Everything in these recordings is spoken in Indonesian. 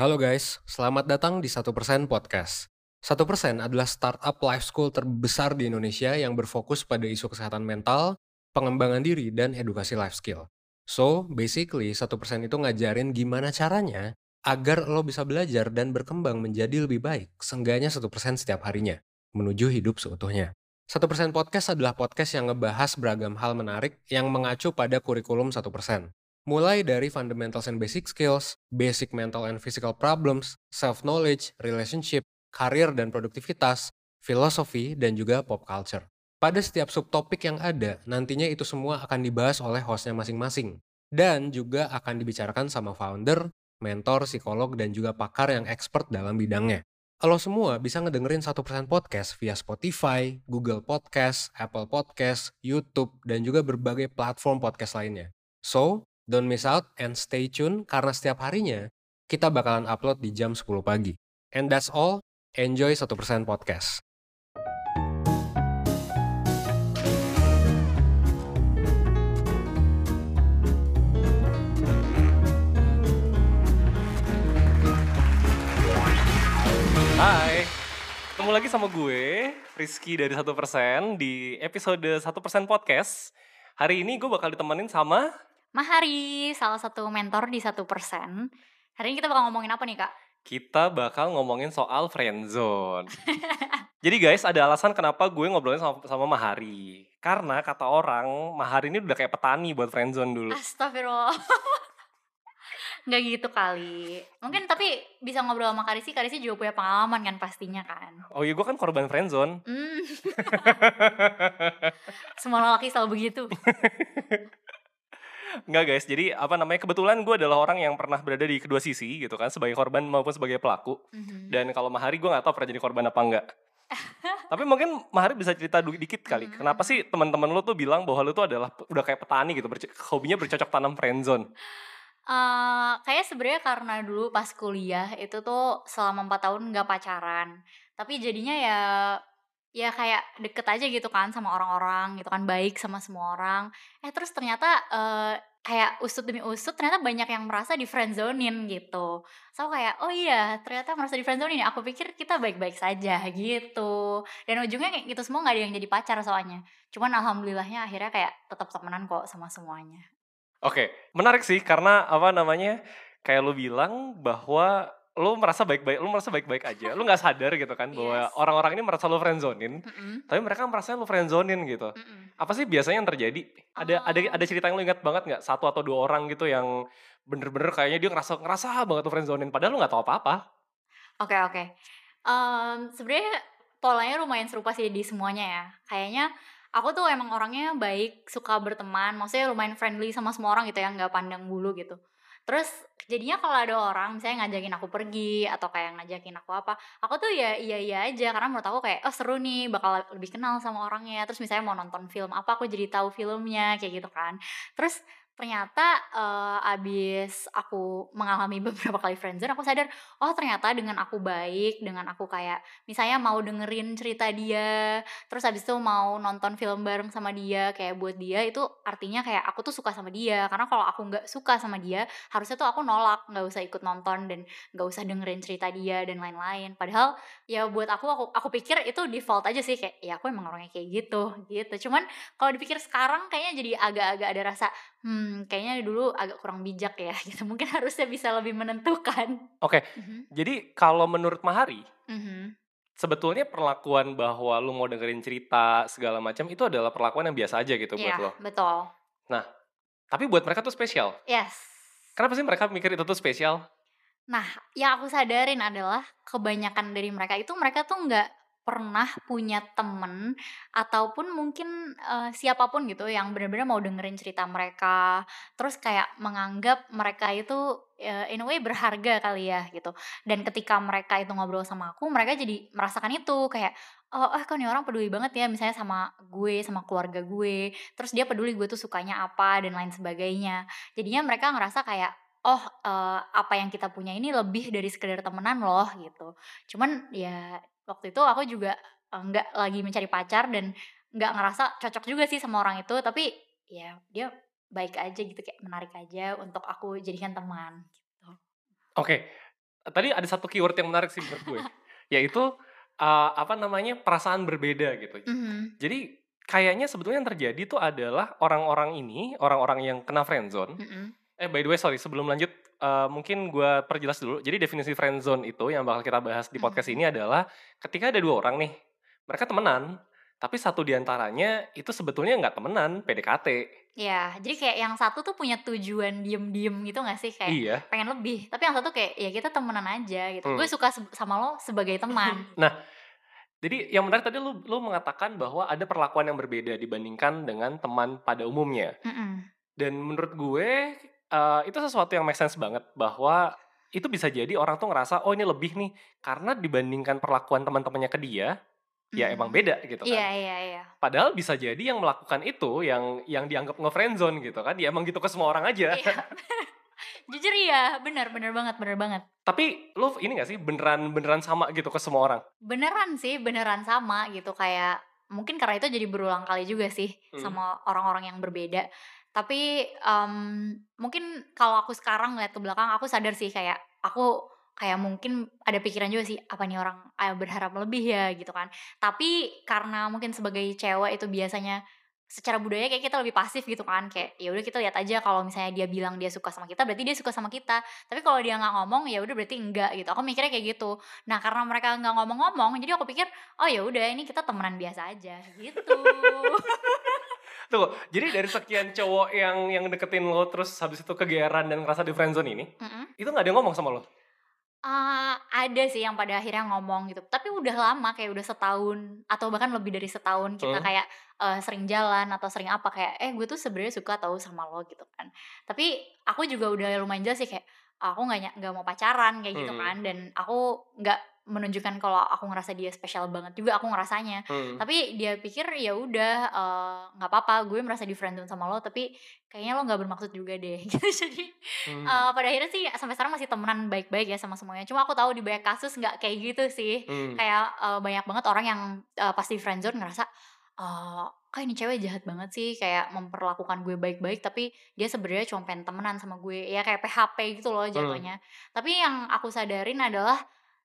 Halo guys, selamat datang di 1% Podcast. 1% adalah startup life school terbesar di Indonesia yang berfokus pada isu kesehatan mental, pengembangan diri, dan edukasi life skill. So, basically 1% itu ngajarin gimana caranya agar lo bisa belajar dan berkembang menjadi lebih baik, seenggaknya 1% setiap harinya, menuju hidup seutuhnya. 1% Podcast adalah podcast yang ngebahas beragam hal menarik yang mengacu pada kurikulum 1%. Mulai dari fundamentals and basic skills, basic mental and physical problems, self-knowledge, relationship, karir dan produktivitas, filosofi, dan juga pop culture. Pada setiap subtopik yang ada, nantinya itu semua akan dibahas oleh hostnya masing-masing. Dan juga akan dibicarakan sama founder, mentor, psikolog, dan juga pakar yang expert dalam bidangnya. Lo semua bisa ngedengerin 1% podcast via Spotify, Google Podcast, Apple Podcast, YouTube, dan juga berbagai platform podcast lainnya. So, don't miss out and stay tune karena setiap harinya kita bakalan upload di jam 10 pagi. And that's all. Enjoy 1% podcast. Hai, ketemu lagi sama gue, Rizky dari 1% di episode 1% Podcast. Hari ini gue bakal ditemenin sama Mahari, salah satu mentor di satu persen. Hari ini kita bakal ngomongin apa nih kak? kita bakal ngomongin soal friendzone. Jadi guys, ada alasan kenapa gue ngobrolin sama, sama Mahari. Karena kata orang, Mahari ini udah kayak petani buat friendzone dulu. Astagfirullah. Nggak gitu kali. Mungkin tapi bisa ngobrol sama Karisi, Karisi juga punya pengalaman kan pastinya kan. Oh iya, gue kan korban friendzone. Hmm. Semua lelaki selalu begitu. Enggak guys, jadi apa namanya kebetulan gue adalah orang yang pernah berada di kedua sisi gitu kan sebagai korban maupun sebagai pelaku. Mhm. Dan kalau Mahari gue nggak tahu pernah jadi korban apa enggak. Tapi mungkin Mahari bisa cerita dikit kali. Mhm. Kenapa sih teman-teman lu tuh bilang bahwa lu tuh adalah udah kayak petani gitu, berce- hobinya bercocok tanam friendzone. Eh, kayak sebenarnya karena dulu pas kuliah itu tuh selama empat tahun nggak pacaran. Tapi jadinya ya ya kayak deket aja gitu kan sama orang-orang gitu kan baik sama semua orang. Eh terus ternyata eh, kayak usut demi usut ternyata banyak yang merasa di friendzonin gitu. So kayak oh iya ternyata merasa di friendzonin ya. Aku pikir kita baik-baik saja gitu. Dan ujungnya kayak gitu semua nggak ada yang jadi pacar soalnya. Cuman alhamdulillahnya akhirnya kayak tetap temenan kok sama semuanya. Oke, menarik sih karena apa namanya kayak lu bilang bahwa lu merasa baik-baik, lu merasa baik-baik aja. Lu nggak sadar gitu kan bahwa Yes. orang-orang ini merasa lu friendzonin, Mm-mm, tapi mereka merasa lu friendzonin gitu. mm-mm. Apa sih biasanya yang terjadi? Ada ada Oh. ada cerita yang lu ingat banget nggak? Satu atau dua orang gitu yang bener-bener kayaknya dia ngerasa ngerasa banget tuh friendzonin padahal lu nggak tahu apa-apa. Oke oke. Em, Sebenarnya polanya lumayan serupa sih di semuanya ya. Kayaknya aku tuh emang orangnya baik, suka berteman, maksudnya lumayan friendly sama semua orang gitu ya, nggak pandang bulu gitu. Terus jadinya kalau ada orang misalnya ngajakin aku pergi atau kayak ngajakin aku apa, aku tuh ya iya iya aja karena menurut aku kayak oh seru nih bakal lebih kenal sama orangnya. Terus misalnya mau nonton film apa aku jadi tahu filmnya kayak gitu kan. Terus ternyata eh, abis aku mengalami beberapa kali friendzone aku sadar oh ternyata dengan aku baik dengan aku kayak misalnya mau dengerin cerita dia terus habis itu mau nonton film bareng sama dia kayak buat dia itu artinya kayak aku tuh suka sama dia. Karena kalau aku nggak suka sama dia harusnya tuh aku nolak nggak usah ikut nonton dan nggak usah dengerin cerita dia dan lain-lain. Padahal ya buat aku aku aku pikir itu default aja sih kayak ya aku emang orangnya kayak gitu gitu. Cuman kalau dipikir sekarang kayaknya jadi agak-agak ada rasa hmm kayaknya dulu agak kurang bijak ya gitu mungkin harusnya bisa lebih menentukan Oke, Mhm, jadi kalau menurut Mahari mhm. sebetulnya perlakuan bahwa lu mau dengerin cerita segala macam itu adalah perlakuan yang biasa aja gitu buat Iya, lo. betul. Tapi buat mereka tuh spesial. Yes. Kenapa sih mereka mikir itu tuh spesial? Nah, yang aku sadarin adalah kebanyakan dari mereka itu mereka tuh nggak pernah punya temen ataupun mungkin eh, siapa pun gitu yang benar-benar mau dengerin cerita mereka terus kayak menganggap mereka itu eh, in a way berharga kali ya gitu. Dan ketika mereka itu ngobrol sama aku mereka jadi merasakan itu kayak oh eh nih orang peduli banget ya misalnya sama gue sama keluarga gue terus dia peduli gue tuh sukanya apa dan lain sebagainya. Jadinya mereka ngerasa kayak oh eh, apa yang kita punya ini lebih dari sekedar temenan loh gitu cuman ya waktu itu aku juga eh, nggak lagi mencari pacar dan nggak ngerasa cocok juga sih sama orang itu tapi ya dia baik aja gitu kayak menarik aja untuk aku jadikan teman gitu Oke, tadi ada satu keyword yang menarik sih menurut gue, yaitu uh, apa namanya perasaan berbeda gitu. Mhm. Jadi kayaknya sebetulnya yang terjadi tuh adalah orang-orang ini, orang-orang yang kena friendzone. Mhm. Eh by the way sorry sebelum lanjut uh, mungkin gue perjelas dulu. Jadi definisi friendzone itu yang bakal kita bahas di podcast Mhm. ini adalah ketika ada dua orang nih, mereka temenan, tapi satu di antaranya itu sebetulnya nggak temenan, PDKT. Iya, jadi kayak yang satu tuh punya tujuan diem-diem gitu gak sih? Kayak Iya. pengen lebih. Tapi yang satu kayak, ya kita temenan aja gitu. Hmm. Gue suka se- sama lo sebagai teman. Jadi yang menarik tadi lu, lu mengatakan bahwa ada perlakuan yang berbeda dibandingkan dengan teman pada umumnya. Mm-mm. Dan menurut gue uh, itu sesuatu yang make sense banget bahwa itu bisa jadi orang tuh ngerasa oh ini lebih nih karena dibandingkan perlakuan teman-temannya ke dia ya Mm-mm. emang beda gitu kan. Iya, iya, iya. Padahal bisa jadi yang melakukan itu yang yang dianggap nge-friendzone gitu kan. Ya emang gitu ke semua orang aja. Iya. Jujur iya, bener, bener banget, bener banget. Tapi lu ini gak sih beneran beneran sama gitu ke semua orang? Beneran sih, beneran sama gitu. Kayak mungkin karena itu jadi berulang kali juga sih Hmm. sama orang-orang yang berbeda. Tapi em, mungkin kalau aku sekarang ngeliat ke belakang, aku sadar sih kayak aku kayak mungkin ada pikiran juga sih apa nih orang ah, berharap lebih ya gitu kan. Tapi karena mungkin sebagai cewek itu biasanya secara budaya kayak kita lebih pasif gitu kan kayak ya udah kita lihat aja kalau misalnya dia bilang dia suka sama kita berarti dia suka sama kita. Tapi kalau dia nggak ngomong ya udah berarti enggak gitu. Aku mikirnya kayak gitu. Nah karena mereka nggak ngomong-ngomong jadi aku pikir oh ya udah ini kita temenan biasa aja gitu Tuh, jadi dari sekian cowok yang yang deketin lo terus habis itu kegeeran dan ngerasa di friendzone ini, Mm-mm. itu nggak ada yang ngomong sama lo? Ah, ada sih yang pada akhirnya ngomong gitu tapi udah lama kayak udah setahun atau bahkan lebih dari setahun kita Hmm. kayak eh, sering jalan atau sering apa kayak eh gue tuh sebenarnya suka tahu sama lo gitu kan tapi aku juga udah lumayan jelas sih kayak aku nggak nggak mau pacaran kayak gitu Hmm. kan dan aku nggak menunjukkan kalau aku ngerasa dia spesial banget juga aku ngerasanya. Hmm. tapi dia pikir ya udah eh, nggak apa-apa gue merasa di friendzone sama lo tapi kayaknya lo nggak bermaksud juga deh. Gitu jadi Hmm. eh, pada akhirnya sih sampai sekarang masih temenan baik-baik ya sama semuanya. Cuma aku tahu di banyak kasus nggak kayak gitu sih. Hmm. kayak eh, banyak banget orang yang eh, pas di friendzone ngerasa eh kok ini cewek jahat banget sih kayak memperlakukan gue baik-baik tapi dia sebenarnya cuma pengen temenan sama gue. Ya kayak PHP gitu loh jatuhnya. Tapi yang aku sadarin adalah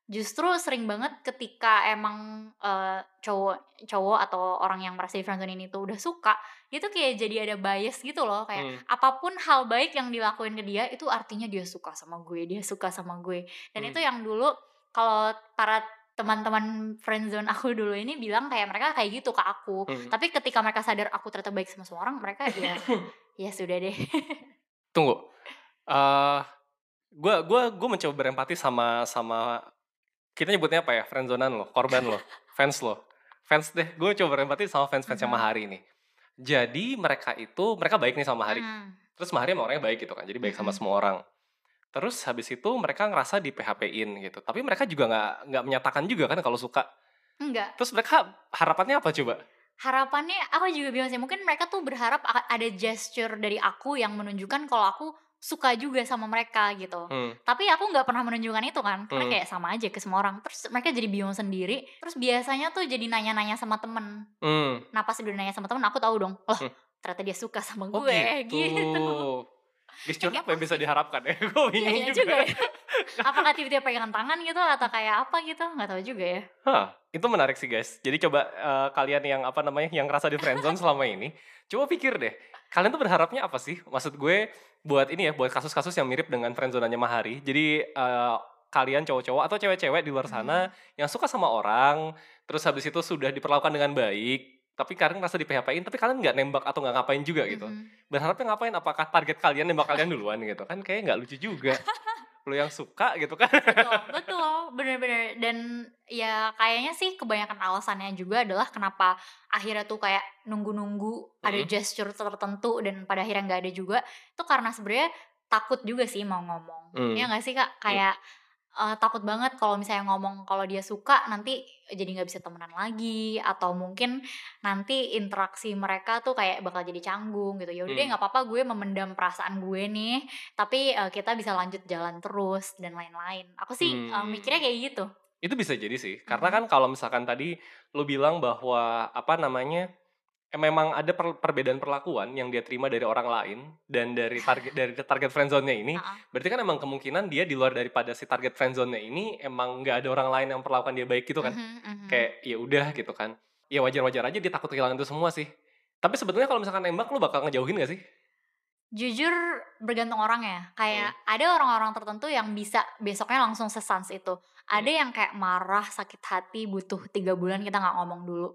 justru sering banget ketika emang eh, cowok cowok atau orang yang merasa di friendzone ini tuh udah suka itu kayak jadi ada bias gitu loh kayak Hmm. apa pun hal baik yang dilakuin ke dia itu artinya dia suka sama gue dia suka sama gue dan Hmm. itu yang dulu kalau para teman-teman friendzone aku dulu ini bilang kayak mereka kayak gitu ke aku Hmm. tapi ketika mereka sadar aku ternyata baik sama semua orang mereka ya ya sudah deh Tunggu. Eh, gua gua gua mencoba berempati sama sama kita nyebutnya apa ya? Friendzonan lo, korban lo, fans lo. Fans deh, gue coba berempati sama fans-fans yang Mhm. Mahari nih. Jadi mereka itu mereka baik nih sama Mahari. Hmm. Terus Mahari emang orangnya baik gitu kan. Jadi baik sama Mhm. semua orang. Terus habis itu mereka ngerasa di PHP-in gitu. Tapi mereka juga nggak nggak menyatakan juga kan kalau suka. enggak Terus mereka harapannya apa coba? harapannya aku juga bingung sih mungkin mereka tuh berharap ada gesture dari aku yang menunjukkan kalau aku suka juga sama mereka gitu Hmm. tapi aku nggak pernah menunjukkan itu kan karena Hmm. kayak sama aja ke semua orang terus mereka jadi bingung sendiri terus biasanya tuh jadi nanya-nanya sama temen Hmm. nah pas udah nanya sama temen aku tahu dong lah Hmm. ternyata dia suka sama Oh gue gitu. gitu Gesture Kayak apa yang bisa diharapkan ya? Gue Iya, bingung iya juga. juga ya. apakah tiba-tiba pegangan tangan gitu atau kayak apa gitu nggak tahu juga ya Hah, itu menarik sih guys. Jadi coba eh, kalian yang apa namanya yang ngerasa di friendzone selama ini, coba pikir deh. Kalian tuh berharapnya apa sih? Maksud gue buat ini ya, buat kasus-kasus yang mirip dengan friendzonanya Mahari. Jadi eh, kalian cowok-cowok atau cewek-cewek di luar sana yang suka sama orang, terus habis itu sudah diperlakukan dengan baik, tapi kalian ngerasa di PHP-in, tapi kalian nggak nembak atau nggak ngapain juga gitu. Mhm. Berharapnya ngapain? Apakah target kalian nembak kalian duluan gitu kan? Kayak nggak lucu juga. Lu yang suka gitu kan? betul betul bener-bener dan ya kayaknya sih kebanyakan alasannya juga adalah kenapa akhirnya tuh kayak nunggu-nunggu ada Mhm. gesture tertentu dan pada akhirnya nggak ada juga itu karena sebenarnya takut juga sih mau ngomong Hmm. ya nggak sih kak kayak eh, takut banget kalau misalnya ngomong kalau dia suka nanti jadi nggak bisa temenan lagi atau mungkin nanti interaksi mereka tuh kayak bakal jadi canggung gitu ya udah deh Hmm. nggak apa-apa gue memendam perasaan gue nih tapi eh, kita bisa lanjut jalan terus dan lain-lain aku sih eh, Hmm. mikirnya kayak gitu Itu bisa jadi sih. Karena kan kalau misalkan tadi lu bilang bahwa apa namanya? Memang ada per- perbedaan perlakuan yang dia terima dari orang lain dan dari target dari target friendzone-nya ini, Ah, ah. berarti kan emang kemungkinan dia di luar daripada si target friendzone-nya ini emang nggak ada orang lain yang perlakukan dia baik gitu kan. Mhm, mhm. Kayak ya udah gitu kan. Ya wajar-wajar aja dia takut kehilangan itu semua sih. Tapi sebetulnya kalau misalkan nembak lu bakal ngejauhin gak sih? Jujur bergantung orang ya. Kayak ada orang-orang tertentu yang bisa besoknya langsung sesans itu. Ada yang kayak marah, sakit hati, butuh tiga bulan kita nggak ngomong dulu.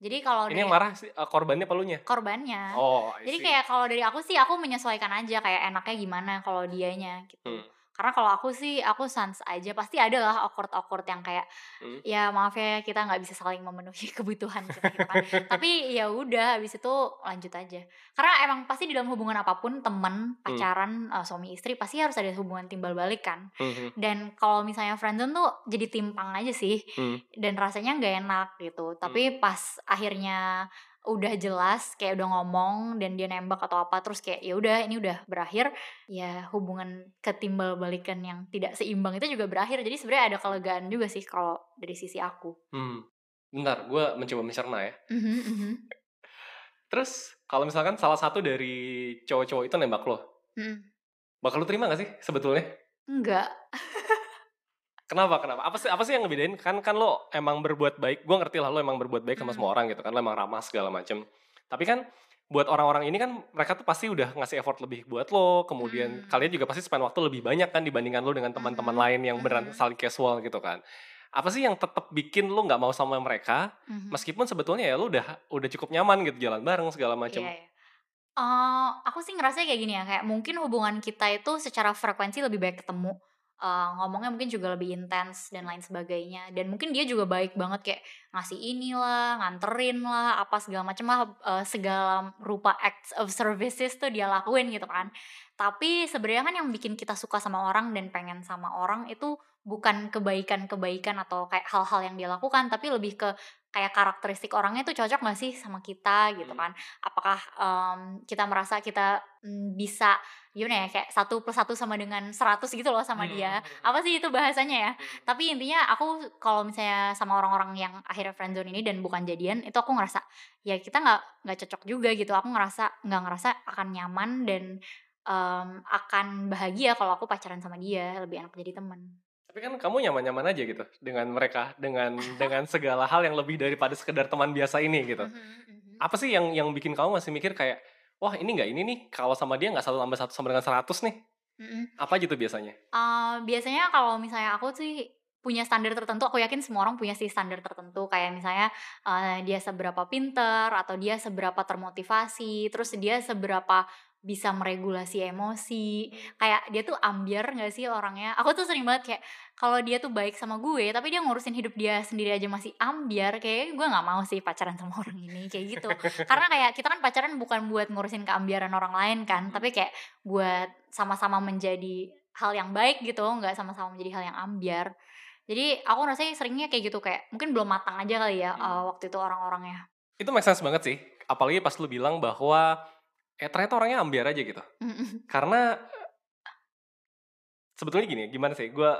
Jadi kalau Ini dari yang marah sih eh, korbannya apa lunya? korbannya. Oh, Jadi kayak kalau dari aku sih aku menyesuaikan aja kayak enaknya gimana kalau dianya gitu. Hmm. Karena kalau aku sih aku sans aja pasti ada lah awkward awkward yang kayak Hmm. ya maaf ya kita nggak bisa saling memenuhi kebutuhan kita gitu kan. Tapi ya udah habis itu lanjut aja. Karena emang pasti di dalam hubungan apa pun teman, pacaran, eh, suami istri pasti harus ada hubungan timbal balik kan. Mhm. Dan kalau misalnya friendzone tuh jadi timpang aja sih Hmm. dan rasanya nggak enak gitu. Tapi pas akhirnya udah jelas kayak udah ngomong dan dia nembak atau apa terus kayak ya udah ini udah berakhir ya hubungan ketimbal balikan yang tidak seimbang itu juga berakhir jadi sebenarnya ada kelegaan juga sih kalau dari sisi aku Hmm. Bentar, gue mencoba mencerna ya. Mhm, mhm. Terus kalau misalkan salah satu dari cowok-cowok itu nembak lo, Mhm. bakal lu terima gak sih sebetulnya? enggak Kenapa? Kenapa? Apa sih apa sih yang ngebedain? Kan kan lo emang berbuat baik. Gue ngerti lah lo emang berbuat baik sama Hmm. semua orang gitu kan. Lo emang ramah segala macem. Tapi kan buat orang-orang ini kan mereka tuh pasti udah ngasih effort lebih buat lo. Kemudian Hmm. kalian juga pasti spend waktu lebih banyak kan dibandingkan lo dengan teman-teman Mhm. lain yang beneran Mhm. saling casual gitu kan. Apa sih yang tetap bikin lo nggak mau sama mereka? Mhm. Meskipun sebetulnya ya lo udah udah cukup nyaman gitu jalan bareng segala macem. Iya, iya. Eh, aku sih ngerasa kayak gini ya, kayak mungkin hubungan kita itu secara frekuensi lebih baik ketemu. Eh, ngomongnya mungkin juga lebih intens dan lain sebagainya. Dan mungkin dia juga baik banget kayak ngasih inilah, nganterin lah, apa segala macam lah, eh, segala rupa acts of services tuh dia lakuin gitu kan. Tapi sebenarnya kan yang bikin kita suka sama orang dan pengen sama orang itu bukan kebaikan-kebaikan atau kayak hal-hal yang dia lakukan, tapi lebih ke kayak karakteristik orangnya tuh cocok gak sih sama kita gitu Hmm. kan apakah em, kita merasa kita mm, bisa gimana ya kayak satu plus satu sama dengan 100 gitu loh sama Hmm. dia apa sih itu bahasanya ya Hmm. tapi intinya aku kalau misalnya sama orang-orang yang akhirnya friendzone ini dan bukan jadian itu aku ngerasa ya kita nggak nggak cocok juga gitu aku ngerasa nggak ngerasa akan nyaman dan em, akan bahagia kalau aku pacaran sama dia lebih enak jadi teman Tapi kan kamu nyaman-nyaman aja gitu dengan mereka, dengan dengan segala hal yang lebih daripada sekedar teman biasa ini gitu. Mhm, mhm. Apa sih yang yang bikin kamu masih mikir kayak, wah ini nggak ini nih, kalau sama dia nggak satu tambah satu sama dengan 100 nih. Mhm. Apa aja tuh biasanya? Eh, biasanya kalau misalnya aku sih punya standar tertentu, aku yakin semua orang punya sih standar tertentu. Kayak misalnya eh, dia seberapa pinter atau dia seberapa termotivasi, terus dia seberapa bisa meregulasi emosi. Kayak dia tuh ambiar gak sih orangnya? Aku tuh sering banget kayak kalau dia tuh baik sama gue, tapi dia ngurusin hidup dia sendiri aja masih ambiar, kayak gue nggak mau sih pacaran sama orang ini kayak gitu. Karena kayak kita kan pacaran bukan buat ngurusin keambiaran orang lain kan, tapi kayak buat sama-sama menjadi hal yang baik gitu, nggak sama-sama menjadi hal yang ambiar. Jadi aku rasanya seringnya kayak gitu kayak mungkin belum matang aja kali ya Hmm. eh, waktu itu orang-orangnya. Itu make sense banget sih. Apalagi pas lu bilang bahwa eh ternyata orangnya ambiar aja gitu. Karena sebetulnya gini, gimana sih? Gue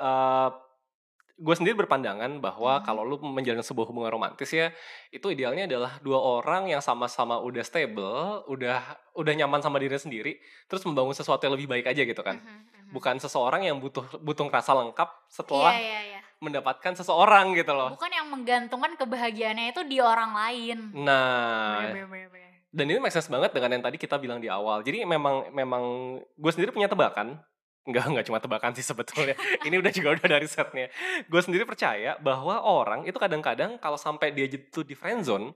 gue sendiri berpandangan bahwa Mhm. kalau lu menjalin sebuah hubungan romantis ya, itu idealnya adalah dua orang yang sama-sama udah stable, udah udah nyaman sama diri sendiri, terus membangun sesuatu yang lebih baik aja gitu kan. Mhm, mhm. Bukan seseorang yang butuh butuh ngerasa lengkap Iya setelah iya iya. mendapatkan seseorang gitu loh. Bukan yang menggantungkan kebahagiaannya itu di orang lain. Nah, Bener, bener, bener. Dan ini make sense banget dengan yang tadi kita bilang di awal. Jadi memang memang gue sendiri punya tebakan. Enggak, enggak cuma tebakan sih sebetulnya. ini udah juga udah dari setnya. Gue sendiri percaya bahwa orang itu kadang-kadang kalau sampai dia jatuh di friend zone,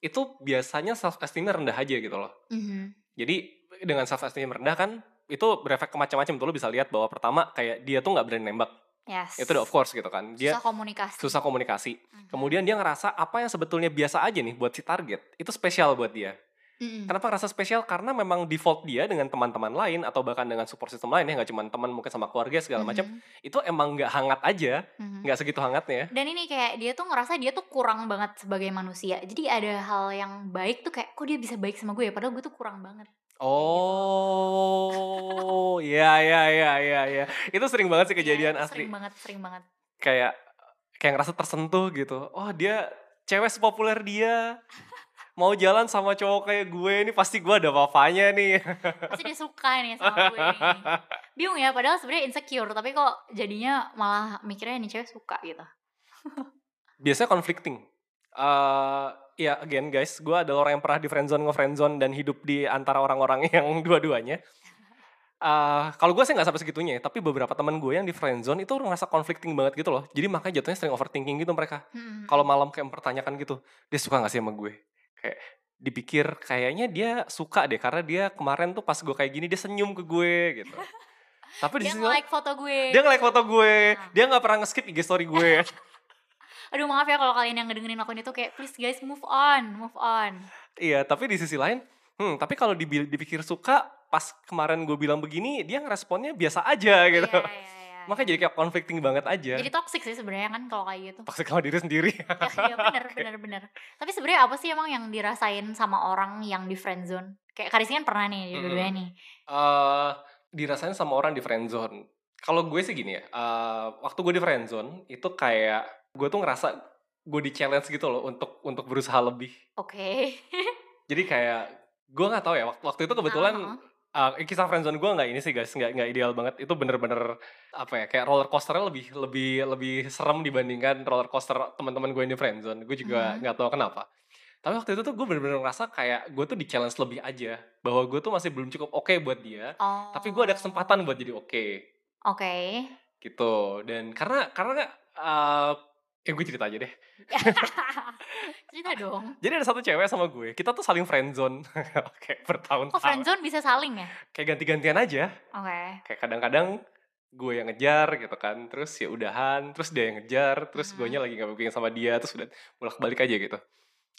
itu biasanya self esteemnya rendah aja gitu loh. Mhm. Jadi dengan self esteem rendah kan itu berefek ke macam-macam tuh lo bisa lihat bahwa pertama kayak dia tuh nggak berani nembak Yes. itu udah of course gitu kan dia susah komunikasi. susah komunikasi Mhm. kemudian dia ngerasa apa yang sebetulnya biasa aja nih buat si target itu spesial buat dia Mhm. Kenapa ngerasa spesial? Karena memang default dia dengan teman-teman lain atau bahkan dengan support system lain ya nggak cuma teman mungkin sama keluarga segala macam Mhm. itu emang nggak hangat aja, nggak segitu hangatnya. Dan ini kayak dia tuh ngerasa dia tuh kurang banget sebagai manusia. Jadi ada hal yang baik tuh kayak kok dia bisa baik sama gue ya padahal gue tuh kurang banget. Oh, iya iya iya iya iya. Itu sering banget sih kejadian Iya, itu asli. Sering banget, sering banget. Kayak kayak ngerasa tersentuh gitu. Oh, dia cewek sepopuler dia. mau jalan sama cowok kayak gue ini pasti gue ada apa-apanya nih. Pasti dia suka nih sama gue nih. Bingung ya, padahal sebenarnya insecure, tapi kok jadinya malah mikirnya nih cewek suka gitu. Biasanya conflicting. Eh ya again guys, gue adalah orang yang pernah di friendzone nge-friendzone dan hidup di antara orang-orang yang dua-duanya. Eh kalau gue sih nggak sampai segitunya ya, tapi beberapa teman gue yang di friendzone itu ngerasa conflicting banget gitu loh. Jadi makanya jatuhnya sering overthinking gitu mereka. Hmm. Kalau malam kayak mempertanyakan gitu, dia suka gak sih sama gue? Kayak dipikir kayaknya dia suka deh karena dia kemarin tuh pas gue kayak gini dia senyum ke gue gitu. Tapi di dia sisi lain, like foto gue. dia nge-like foto gue, Nah. dia nggak pernah nge-skip IG story gue. Aduh maaf ya kalau kalian yang ngedengerin akun itu kayak please guys move on, move on. Iya, tapi di sisi lain, hmm, tapi kalau dipikir suka, pas kemarin gue bilang begini, dia ngeresponnya biasa aja gitu. Iya, iya, iya. Makanya jadi kayak conflicting banget aja. Jadi toxic sih sebenarnya kan kalau kayak gitu. Toxic sama diri sendiri. ya, ya bener bener bener. Tapi sebenarnya apa sih emang yang dirasain sama orang yang di friendzone? Kayak Karisi kan pernah nih dua-duanya nih. Eh, dirasain sama orang di friendzone. Kalau gue sih gini ya, eh, waktu gue di friendzone itu kayak gue tuh ngerasa gue di challenge gitu loh untuk untuk berusaha lebih. Oke. Jadi kayak gue nggak tahu ya waktu, waktu itu kebetulan Ah, eh, kisah friendzone gue nggak ini sih guys, nggak nggak ideal banget. Itu bener-bener apa ya kayak roller coasternya lebih lebih lebih serem dibandingkan roller coaster teman-teman gue yang di friendzone. Gue juga Mhm. nggak tahu kenapa. Tapi waktu itu tuh gue bener-bener ngerasa kayak gue tuh di challenge lebih aja bahwa gue tuh masih belum cukup oke buat dia. Oh. Tapi gue ada kesempatan buat jadi oke Oke. gitu. Dan karena karena eh ya gue cerita aja deh. Cerita dong. Jadi ada satu cewek sama gue, kita tuh saling friendzone kayak bertahun-tahun. Kok friendzone bisa saling ya? Kayak ganti-gantian aja. Oke. Kayak kadang-kadang gue yang ngejar gitu kan, terus ya udahan, terus dia yang ngejar, terus Mhm. gue nya lagi nggak booking sama dia, terus udah bolak-balik aja gitu.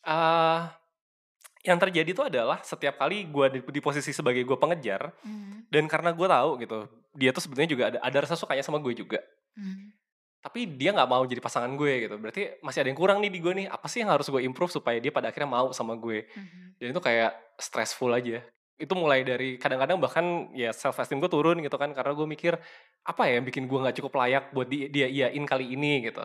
eh yang terjadi tuh adalah setiap kali gue di, di posisi sebagai gue pengejar, Mhm. dan karena gue tahu gitu, dia tuh sebenarnya juga ada ada rasa sukanya sama gue juga. Mhm. Tapi dia nggak mau jadi pasangan gue gitu. Berarti masih ada yang kurang nih di gue nih. Apa sih yang harus gue improve supaya dia pada akhirnya mau sama gue? Mhm. dan itu kayak stressful aja. Itu mulai dari kadang-kadang bahkan ya self esteem gue turun gitu kan. Karena gue mikir apa ya yang bikin gue nggak cukup layak buat di- dia iyain kali ini? gitu.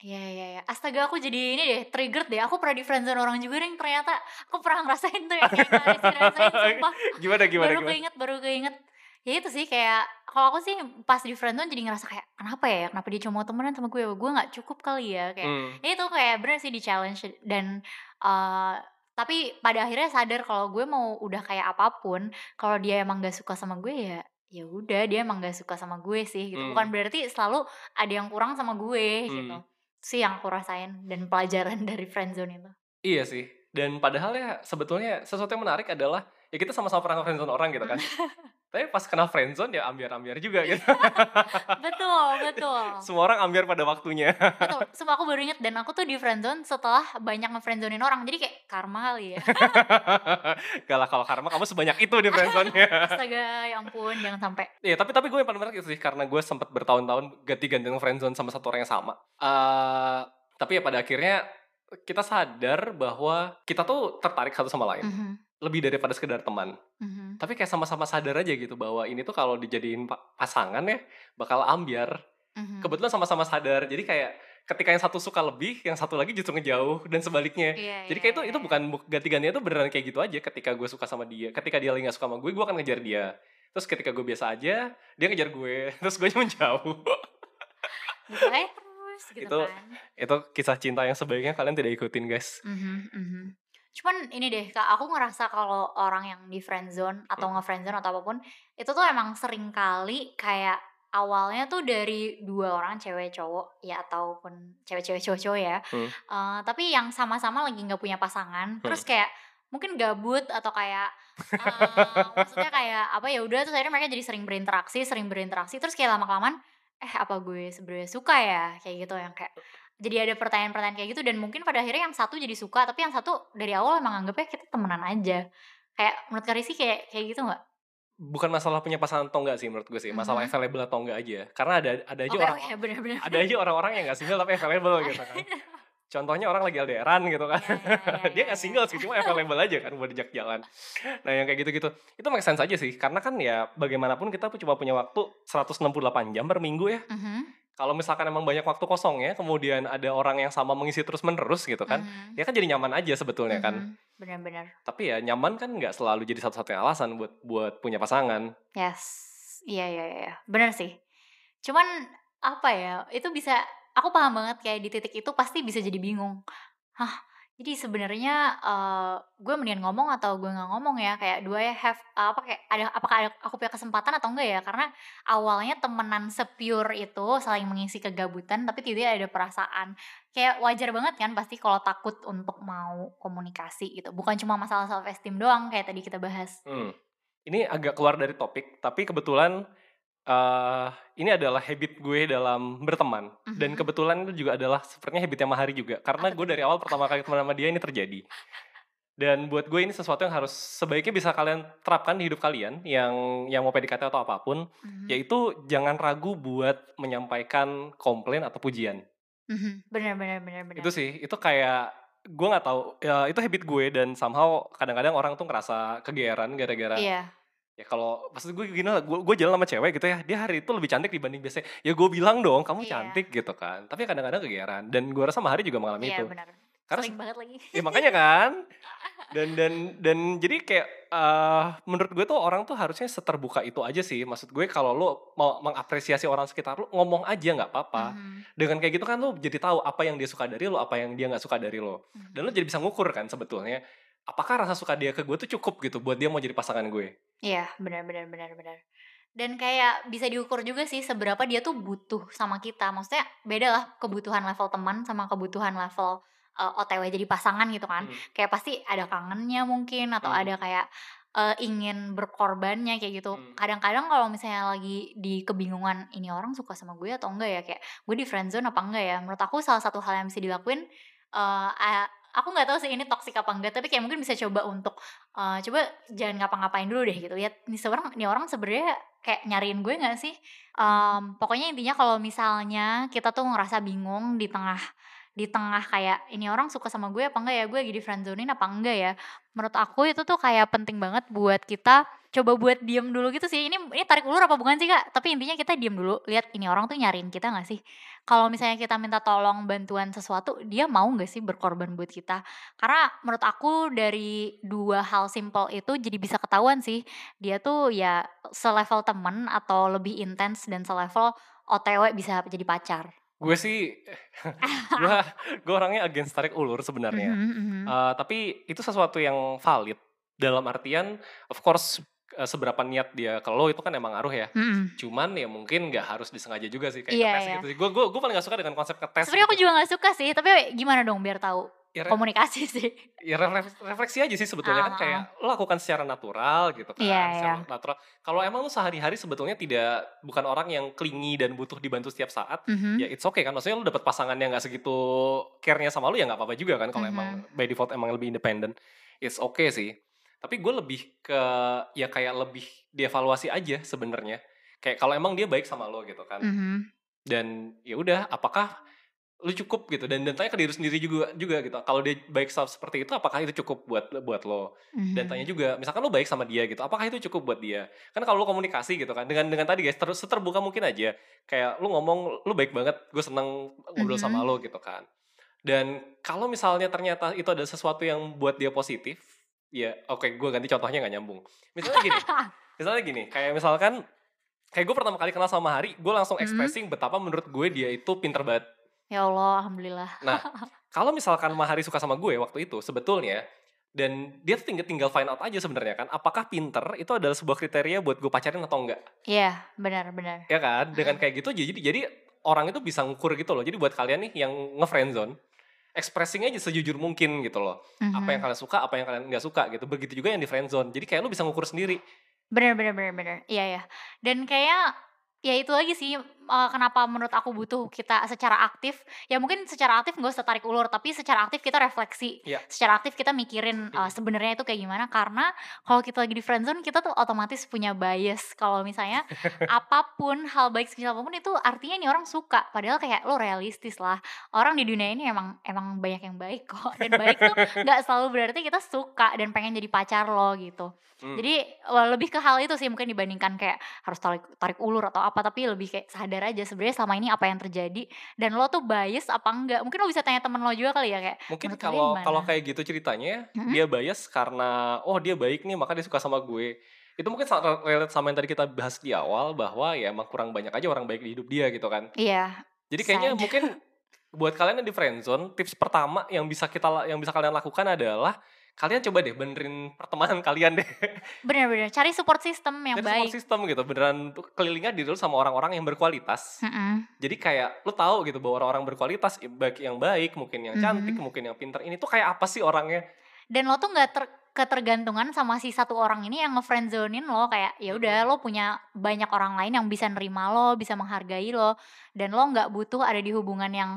Iya iya iya. Astaga aku jadi ini deh triggered deh. Aku pernah di friendzone orang juga nih ternyata aku pernah ngerasain tuh yang kayak rasain sumpah. gimana gimana baru gimana? keinget baru keinget ya itu sih kayak kalau aku sih pas di friendzone jadi ngerasa kayak kenapa ya kenapa dia cuma mau temenan sama gue? Gue nggak cukup kali ya kayak. Hmm, ya itu kayak bener sih di challenge dan eh, tapi pada akhirnya sadar kalau gue mau udah kayak apa pun kalau dia emang gak suka sama gue ya ya udah dia emang gak suka sama gue sih gitu. Hmm. bukan berarti selalu ada yang kurang sama gue gitu. Hmm. sih yang aku rasain dan pelajaran dari friendzone itu. Iya sih dan padahal ya sebetulnya sesuatu yang menarik adalah ya kita sama-sama pernah friendzone orang gitu kan tapi pas kena friendzone ya ambiar-ambiar juga gitu. Betul betul. Semua orang ambiar pada waktunya. Betul, sumpah aku baru inget dan aku tuh di friendzone setelah banyak nge-friendzonein orang. Jadi kayak karma kali ya. Gak lah kalau karma kamu sebanyak itu di friendzone-nya. Astaga ya ampun jangan sampai. Iya, tapi tapi gue yang paling menarik itu sih karena gue sempat bertahun-tahun ganti-ganti friendzone sama satu orang yang sama. Eh, tapi ya pada akhirnya kita sadar bahwa kita tuh tertarik satu sama lain. Mhm, lebih daripada sekedar teman. mhm. Tapi kayak sama-sama sadar aja gitu bahwa ini tuh kalau dijadiin pa- pasangan ya bakal ambiar. Mhm. Kebetulan sama-sama sadar. Jadi kayak ketika yang satu suka lebih, yang satu lagi justru ngejauh dan sebaliknya. Iya, Jadi kayak itu iya, itu iya. bukan bu- ganti-gantinya itu beneran kayak gitu aja. Ketika gue suka sama dia, ketika dia lagi gak suka sama gue, gue akan ngejar dia. Terus ketika gue biasa aja, dia ngejar gue. Terus gue menjauh. Terus gitu Itu- kan itu kisah cinta yang sebaiknya kalian tidak ikutin, guys. Mhm, mhm. Cuman ini deh kak, aku ngerasa kalau orang yang di friendzone atau Hmm. nge-friendzone atau apa pun Itu tuh emang sering kali kayak awalnya tuh dari dua orang cewek cowok ya ataupun cewek-cewek cowok-cowok ya Hmm. Eh, tapi yang sama-sama lagi nggak punya pasangan terus kayak mungkin gabut atau kayak eh, maksudnya kayak apa ya udah terus akhirnya mereka jadi sering berinteraksi sering berinteraksi terus kayak lama kelamaan eh apa gue sebenarnya suka ya kayak gitu yang kayak jadi ada pertanyaan-pertanyaan kayak gitu dan mungkin pada akhirnya yang satu jadi suka tapi yang satu dari awal emang anggapnya kita temenan aja kayak menurut Karisi kayak kayak gitu nggak? Bukan masalah punya pasangan atau enggak sih menurut gue sih. Masalah Mhm. available atau enggak aja. Karena ada ada aja Oke orang oke benar-benar. ada aja orang-orang yang gak single tapi available gitu kan. Contohnya orang lagi LDRan gitu kan. Iya, iya, iya, dia iya, gak single sih, cuma available aja kan buat dijak jalan. Nah yang kayak gitu-gitu, itu make sense aja sih. Karena kan ya bagaimanapun kita cuma punya waktu 168 jam per minggu ya. Mhm. kalau misalkan emang banyak waktu kosong ya, kemudian ada orang yang sama mengisi terus-menerus gitu kan, Mhm. ya kan jadi nyaman aja sebetulnya kan. Mhm. Benar-benar. Tapi ya nyaman kan nggak selalu jadi satu-satunya alasan buat buat punya pasangan. Yes. Iya iya iya. Benar sih. Cuman apa ya? Itu bisa aku paham banget kayak di titik itu pasti bisa jadi bingung. Hah, jadi sebenarnya eh, gue mendingan ngomong atau gue nggak ngomong ya? Kayak do I have apa kayak ada apakah ada, aku punya kesempatan atau enggak ya? Karena awalnya temenan sepure itu saling mengisi kegabutan tapi tidak ada perasaan. Kayak wajar banget kan pasti kalau takut untuk mau komunikasi gitu. Bukan cuma masalah self esteem doang kayak tadi kita bahas. Hmm. Ini agak keluar dari topik, tapi kebetulan eh ini adalah habit gue dalam berteman dan Mhm. kebetulan itu juga adalah sepertinya habitnya Mahari juga karena gue dari awal pertama kali teman sama dia ini terjadi dan buat gue ini sesuatu yang harus sebaiknya bisa kalian terapkan di hidup kalian yang yang mau PDKT atau apa pun Mhm. yaitu jangan ragu buat menyampaikan komplain atau pujian Mhm, bener bener bener bener. itu sih itu kayak gue nggak tahu ya itu habit gue dan somehow kadang-kadang orang tuh ngerasa kegeeran gara-gara Iya. Ya kalau maksud gue gini lah gue gue jalan sama cewek gitu ya dia hari itu lebih cantik dibanding biasanya. Ya gue bilang dong kamu Iya. cantik gitu kan. Tapi kadang-kadang kegeeran dan gue rasa Mahari juga mengalami Iya itu. benar. karena Sering banget lagi. ya makanya kan. Dan dan dan jadi kayak eh menurut gue tuh orang tuh harusnya seterbuka itu aja sih. Maksud gue kalau lo mau mengapresiasi orang sekitar lo ngomong aja nggak apa-apa. Mhm, dengan kayak gitu kan lo jadi tahu apa yang dia suka dari lo apa yang dia nggak suka dari lo mhm. dan lo jadi bisa ngukur kan sebetulnya apakah rasa suka dia ke gue tuh cukup gitu buat dia mau jadi pasangan gue Iya benar benar benar benar. Dan kayak bisa diukur juga sih seberapa dia tuh butuh sama kita. Maksudnya beda lah kebutuhan level teman sama kebutuhan level eh, OTW jadi pasangan gitu kan. Hmm. Kayak pasti ada kangennya mungkin atau Hmm. ada kayak eh, ingin berkorbannya kayak gitu. Hmm. Kadang-kadang kalau misalnya lagi di kebingungan ini orang suka sama gue atau enggak ya kayak gue di friendzone apa enggak ya. Menurut aku salah satu hal yang bisa dilakuin a- aku nggak tahu sih ini toksik apa enggak tapi kayak mungkin bisa coba untuk eh, coba jangan ngapa-ngapain dulu deh gitu. Lihat nih seorang nih orang sebenarnya kayak nyariin gue nggak sih? Em, pokoknya intinya kalau misalnya kita tuh ngerasa bingung di tengah di tengah kayak ini orang suka sama gue apa enggak ya? Gue lagi di friendzonein apa enggak ya? Menurut aku itu tuh kayak penting banget buat kita coba buat diem dulu gitu sih. Ini ini tarik ulur apa bukan sih kak? Tapi intinya kita diem dulu lihat ini orang tuh nyariin kita nggak sih? Kalau misalnya kita minta tolong bantuan sesuatu dia mau nggak sih berkorban buat kita? Karena menurut aku dari dua hal simple itu jadi bisa ketahuan sih. Dia tuh ya selevel temen atau lebih intens dan selevel OTW bisa jadi pacar. Gue sih gue gue orangnya against tarik ulur sebenarnya Mhm, mhm. Eh, tapi itu sesuatu yang valid dalam artian of course eh, seberapa niat dia kalau itu kan emang ngaruh ya Mhm. cuman ya mungkin nggak harus disengaja juga sih kayak Iya, ngetes iya. gitu sih gue gue gue paling gak suka dengan konsep ngetes Sebenarnya aku gitu. juga nggak suka sih, tapi gimana dong biar tahu ya, re- komunikasi sih. ya refleks- refleksi aja sih sebetulnya kan Ah, kayak lo lakukan secara natural gitu kan Iya, secara iya. natural kalau emang lo sehari-hari sebetulnya tidak bukan orang yang clingy dan butuh dibantu setiap saat Mhm. ya it's okay kan maksudnya lu dapet pasangan yang nggak segitu care-nya sama lu ya nggak apa-apa juga kan kalau Mhm. emang by default emang lebih independen it's okay sih tapi gue lebih ke ya kayak lebih dievaluasi aja sebenarnya kayak kalau emang dia baik sama lo gitu kan Mhm. dan ya udah apakah lu cukup gitu. Dan dan tanya ke diri sendiri juga juga gitu. Kalau dia baik sama seperti itu apakah itu cukup buat buat lo? Dan Mhm. tanya juga misalkan lu baik sama dia gitu apakah itu cukup buat dia? Kan kalau lu komunikasi gitu kan dengan dengan tadi guys terus terbuka mungkin aja. Kayak lu ngomong lu baik banget gue seneng ngobrol Mhm. sama lo gitu kan. Dan kalau misalnya ternyata itu ada sesuatu yang buat dia positif ya oke gue ganti contohnya nggak nyambung. Misalnya gini misalnya gini kayak misalkan kayak gue pertama kali kenal sama Hari gue langsung Mhm. expressing betapa menurut gue dia itu pinter banget Ya Allah, alhamdulillah. Nah, kalau misalkan Mahari suka sama gue waktu itu sebetulnya dan dia tuh tinggal tinggal find out aja sebenarnya kan apakah pinter itu adalah sebuah kriteria buat gue pacarin atau enggak Iya, benar benar. ya kan dengan kayak gitu jadi jadi orang itu bisa ngukur gitu loh jadi buat kalian nih yang nge zone expressing aja sejujur mungkin gitu loh apa yang Mhm. kalian suka apa yang kalian nggak suka gitu begitu juga yang di friendzone jadi kayak lu bisa ngukur sendiri Bener bener bener bener. Iya ya. Dan kayak ya itu lagi sih eh, kenapa menurut aku butuh kita secara aktif? Ya mungkin secara aktif nggak usah tarik ulur tapi secara aktif kita refleksi. Iya. secara aktif kita mikirin Mhm. sebenarnya itu kayak gimana. Karena kalau kita lagi di friendzone kita tuh otomatis punya bias. Kalau misalnya apa pun hal baik sekecil apa pun itu artinya nih orang suka. Padahal kayak lo realistis lah. Orang di dunia ini emang emang banyak yang baik kok. Dan baik tuh nggak selalu berarti kita suka dan pengen jadi pacar lo gitu. Hmm. jadi lebih ke hal itu sih mungkin dibandingkan kayak harus tarik tarik ulur atau apa. Tapi lebih kayak sadar sadar aja sebenarnya selama ini apa yang terjadi dan lo tuh bias apa enggak. Mungkin lo bisa tanya temen lo juga kali ya kayak Mungkin kalau kalau kayak gitu ceritanya, Mhm. dia bias karena oh dia baik nih maka dia suka sama gue. Itu mungkin relate sama yang tadi kita bahas di awal bahwa ya emang kurang banyak aja orang baik di hidup dia gitu kan. Iya, Jadi kayaknya sad. mungkin buat kalian yang di friendzone, tips pertama yang bisa kita yang bisa kalian lakukan adalah kalian coba deh benerin pertemanan kalian deh. Bener-bener cari support system yang Jadi baik. support system gitu, beneran kelilingnya diri lu sama orang-orang yang berkualitas. Mm-mm. Jadi kayak lu tahu gitu bahwa orang-orang berkualitas baik yang baik, mungkin yang cantik, Mhm. mungkin yang pinter. Ini tuh kayak apa sih orangnya? Dan lo tuh nggak ter ketergantungan sama si satu orang ini yang ngefriendzonin lo kayak ya udah lo punya banyak orang lain yang bisa nerima lo, bisa menghargai lo dan lo nggak butuh ada di hubungan yang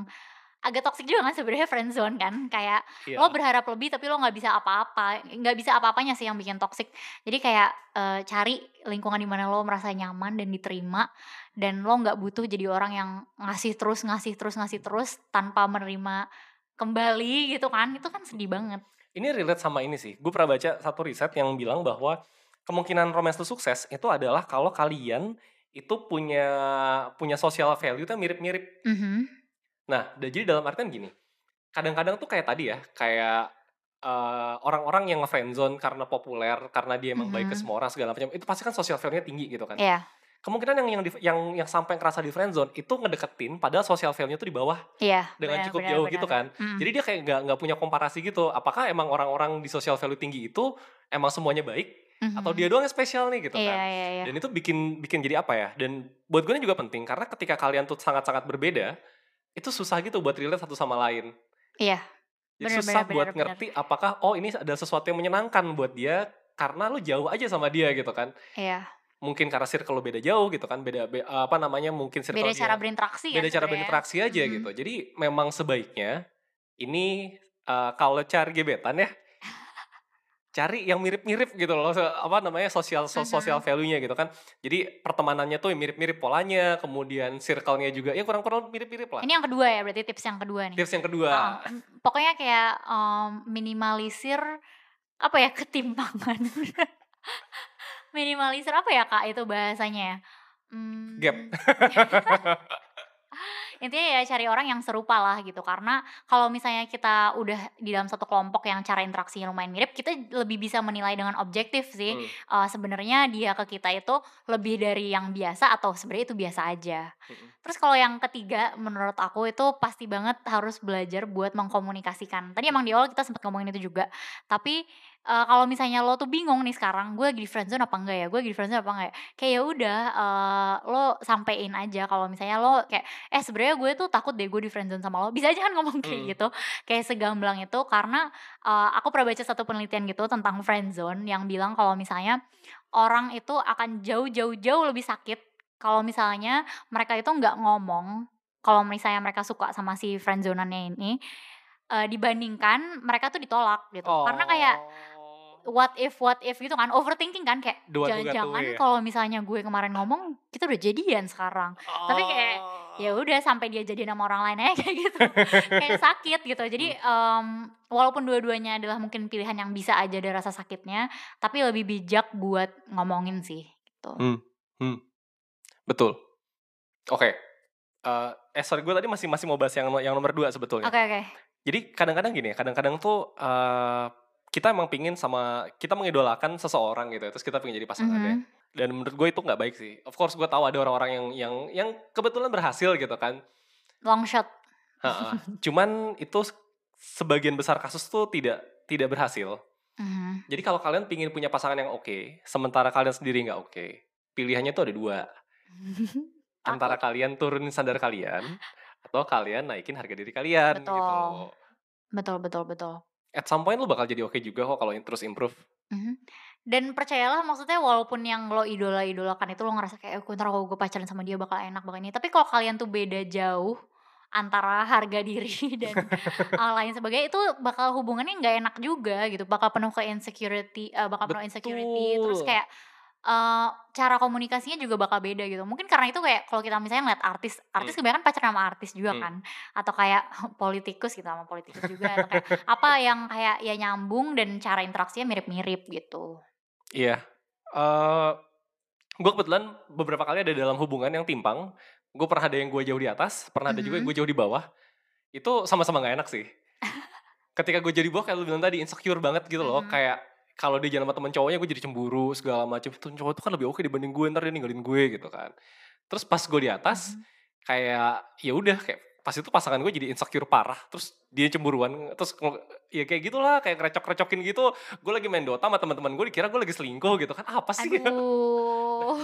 agak toksik juga kan sebenarnya friendzone kan kayak Iya. lo berharap lebih tapi lo nggak bisa apa-apa nggak bisa apa-apanya sih yang bikin toksik jadi kayak eh, cari lingkungan di mana lo merasa nyaman dan diterima dan lo nggak butuh jadi orang yang ngasih terus ngasih terus ngasih terus tanpa menerima kembali gitu kan itu kan sedih banget Ini relate sama ini sih. Gue pernah baca satu riset yang bilang bahwa kemungkinan romance itu sukses itu adalah kalau kalian itu punya punya social value tuh mirip-mirip. Mhm. Nah, da- jadi dalam artian gini. Kadang-kadang tuh kayak tadi ya, kayak eh, orang-orang yang nge-friendzone karena populer, karena dia emang baik ke Mhm. semua orang segala macam, itu pasti kan social value-nya tinggi gitu kan. Iya, Kemungkinan yang yang di- yang yang sampai ngerasa di friendzone itu ngedeketin padahal social value-nya tuh di bawah iya. dengan benar, cukup benar, jauh benar. gitu kan. Mm. Jadi dia kayak nggak nggak punya komparasi gitu. Apakah emang orang-orang di social value tinggi itu emang semuanya baik atau Mhm. dia doang yang spesial nih gitu Iya, kan? iya, iya. Dan itu bikin bikin jadi apa ya? Dan buat gue ini juga penting karena ketika kalian tuh sangat-sangat berbeda, itu susah gitu buat relate satu sama lain. Iya. Jadi Bener, susah bener, buat bener, ngerti apakah oh ini ada sesuatu yang menyenangkan buat dia karena lu jauh aja sama dia gitu kan. Iya. Mungkin karena circle lu beda jauh gitu kan, beda be- apa namanya mungkin circle Beda dia cara berinteraksi beda kan cara sebenarnya. berinteraksi aja Mhm. gitu. Jadi memang sebaiknya ini eh, kalau cari gebetan ya cari yang mirip-mirip gitu loh apa namanya sosial so- sosial value-nya gitu kan. Jadi pertemanannya tuh mirip-mirip polanya, kemudian circle-nya juga ya kurang-kurang mirip-mirip lah. Ini yang kedua ya, berarti tips yang kedua nih. Tips yang kedua. Oh, pokoknya kayak em, minimalisir apa ya ketimpangan. minimalisir apa ya kak itu bahasanya ya? Hmm, Gap. intinya ya cari orang yang serupa lah gitu karena kalau misalnya kita udah di dalam satu kelompok yang cara interaksinya lumayan mirip kita lebih bisa menilai dengan objektif sih Hmm, Eh, sebenarnya dia ke kita itu lebih dari yang biasa atau sebenarnya itu biasa aja mm-mm. Terus kalau yang ketiga menurut aku itu pasti banget harus belajar buat mengkomunikasikan. Tadi emang di awal kita sempat ngomongin itu juga. Tapi eh, kalau misalnya lo tuh bingung nih sekarang gue lagi di friendzone apa enggak ya? Gue lagi di friendzone apa enggak ya? Kayak ya udah eh, lo sampein aja kalau misalnya lo kayak eh sebenarnya gue tuh takut deh gue di friendzone sama lo. Bisa aja kan ngomong kayak Hmm. gitu. Kayak segamblang itu karena eh, aku pernah baca satu penelitian gitu tentang friendzone yang bilang kalau misalnya orang itu akan jauh-jauh-jauh lebih sakit kalau misalnya mereka itu nggak ngomong kalau misalnya mereka suka sama si friendzonannya ini eh, dibandingkan mereka tuh ditolak gitu karena kayak Oh. What if what if gitu kan overthinking kan kayak jangan-jangan ya. kalau misalnya gue kemarin ngomong kita udah jadian sekarang tapi kayak, Oh. ya udah sampai dia jadi sama orang lain aja kayak gitu kayak sakit gitu jadi em, walaupun dua-duanya adalah mungkin pilihan yang bisa aja ada rasa sakitnya tapi lebih bijak buat ngomongin sih gitu Hmm. Betul. Oke. Eh, eh sorry gue tadi masih masih mau bahas yang yang nomor dua sebetulnya. oke oke Jadi kadang-kadang gini ya, kadang-kadang tuh eh, kita emang pingin sama kita mengidolakan seseorang gitu, terus kita pengen jadi pasangannya. Mhm. Dan menurut gue itu nggak baik sih. Of course gue tahu ada orang-orang yang yang yang kebetulan berhasil gitu kan. long shot Ha-ha. Cuman itu sebagian besar kasus tuh tidak tidak berhasil. Mhm. Jadi kalau kalian pingin punya pasangan yang oke, sementara kalian sendiri nggak oke, pilihannya tuh ada dua. Antara kalian turunin standar kalian, atau kalian naikin harga diri kalian gitu Betul. loh. betul betul betul At some point lu bakal jadi oke juga kok kalau terus improve. Mhm. Dan percayalah maksudnya walaupun yang lo idola-idolakan itu lo ngerasa kayak, "Eh, ntar kalau gue pacaran sama dia bakal enak, bakal ini." Tapi kalau kalian tuh beda jauh antara harga diri dan uh, lain sebagainya itu bakal hubungannya nggak enak juga gitu. Bakal penuh ke insecurity, uh, bakal penuh insecurity. Terus Betul. kayak uh, cara komunikasinya juga bakal beda gitu. Mungkin karena itu kayak kalau kita misalnya ngeliat artis, artis Hmm. kebanyakan pacaran sama artis juga Hmm. kan. Atau kayak politikus gitu sama politikus juga atau kayak apa yang kayak ya nyambung dan cara interaksinya mirip-mirip gitu. Iya. Eh gue kebetulan beberapa kali ada dalam hubungan yang timpang, gue pernah ada yang gue jauh di atas, pernah ada juga yang Mhm. gue jauh di bawah. Itu sama-sama nggak enak sih. Ketika gue jadi bawah kayak lu bilang tadi insecure banget gitu loh, Mhm. kayak kalau dia jalan sama temen cowoknya gue jadi cemburu segala macam. Tuh cowok tuh kan lebih oke dibanding gue, ntar dia ninggalin gue gitu kan. Terus pas gue di atas, Mhm. kayak ya udah kayak pas itu pasangan gue jadi insecure parah terus dia cemburuan terus ya kayak gitulah kayak ngerecok-recokin gitu gue lagi main Dota sama teman-teman gue dikira gue lagi selingkuh gitu kan apa sih Aduh.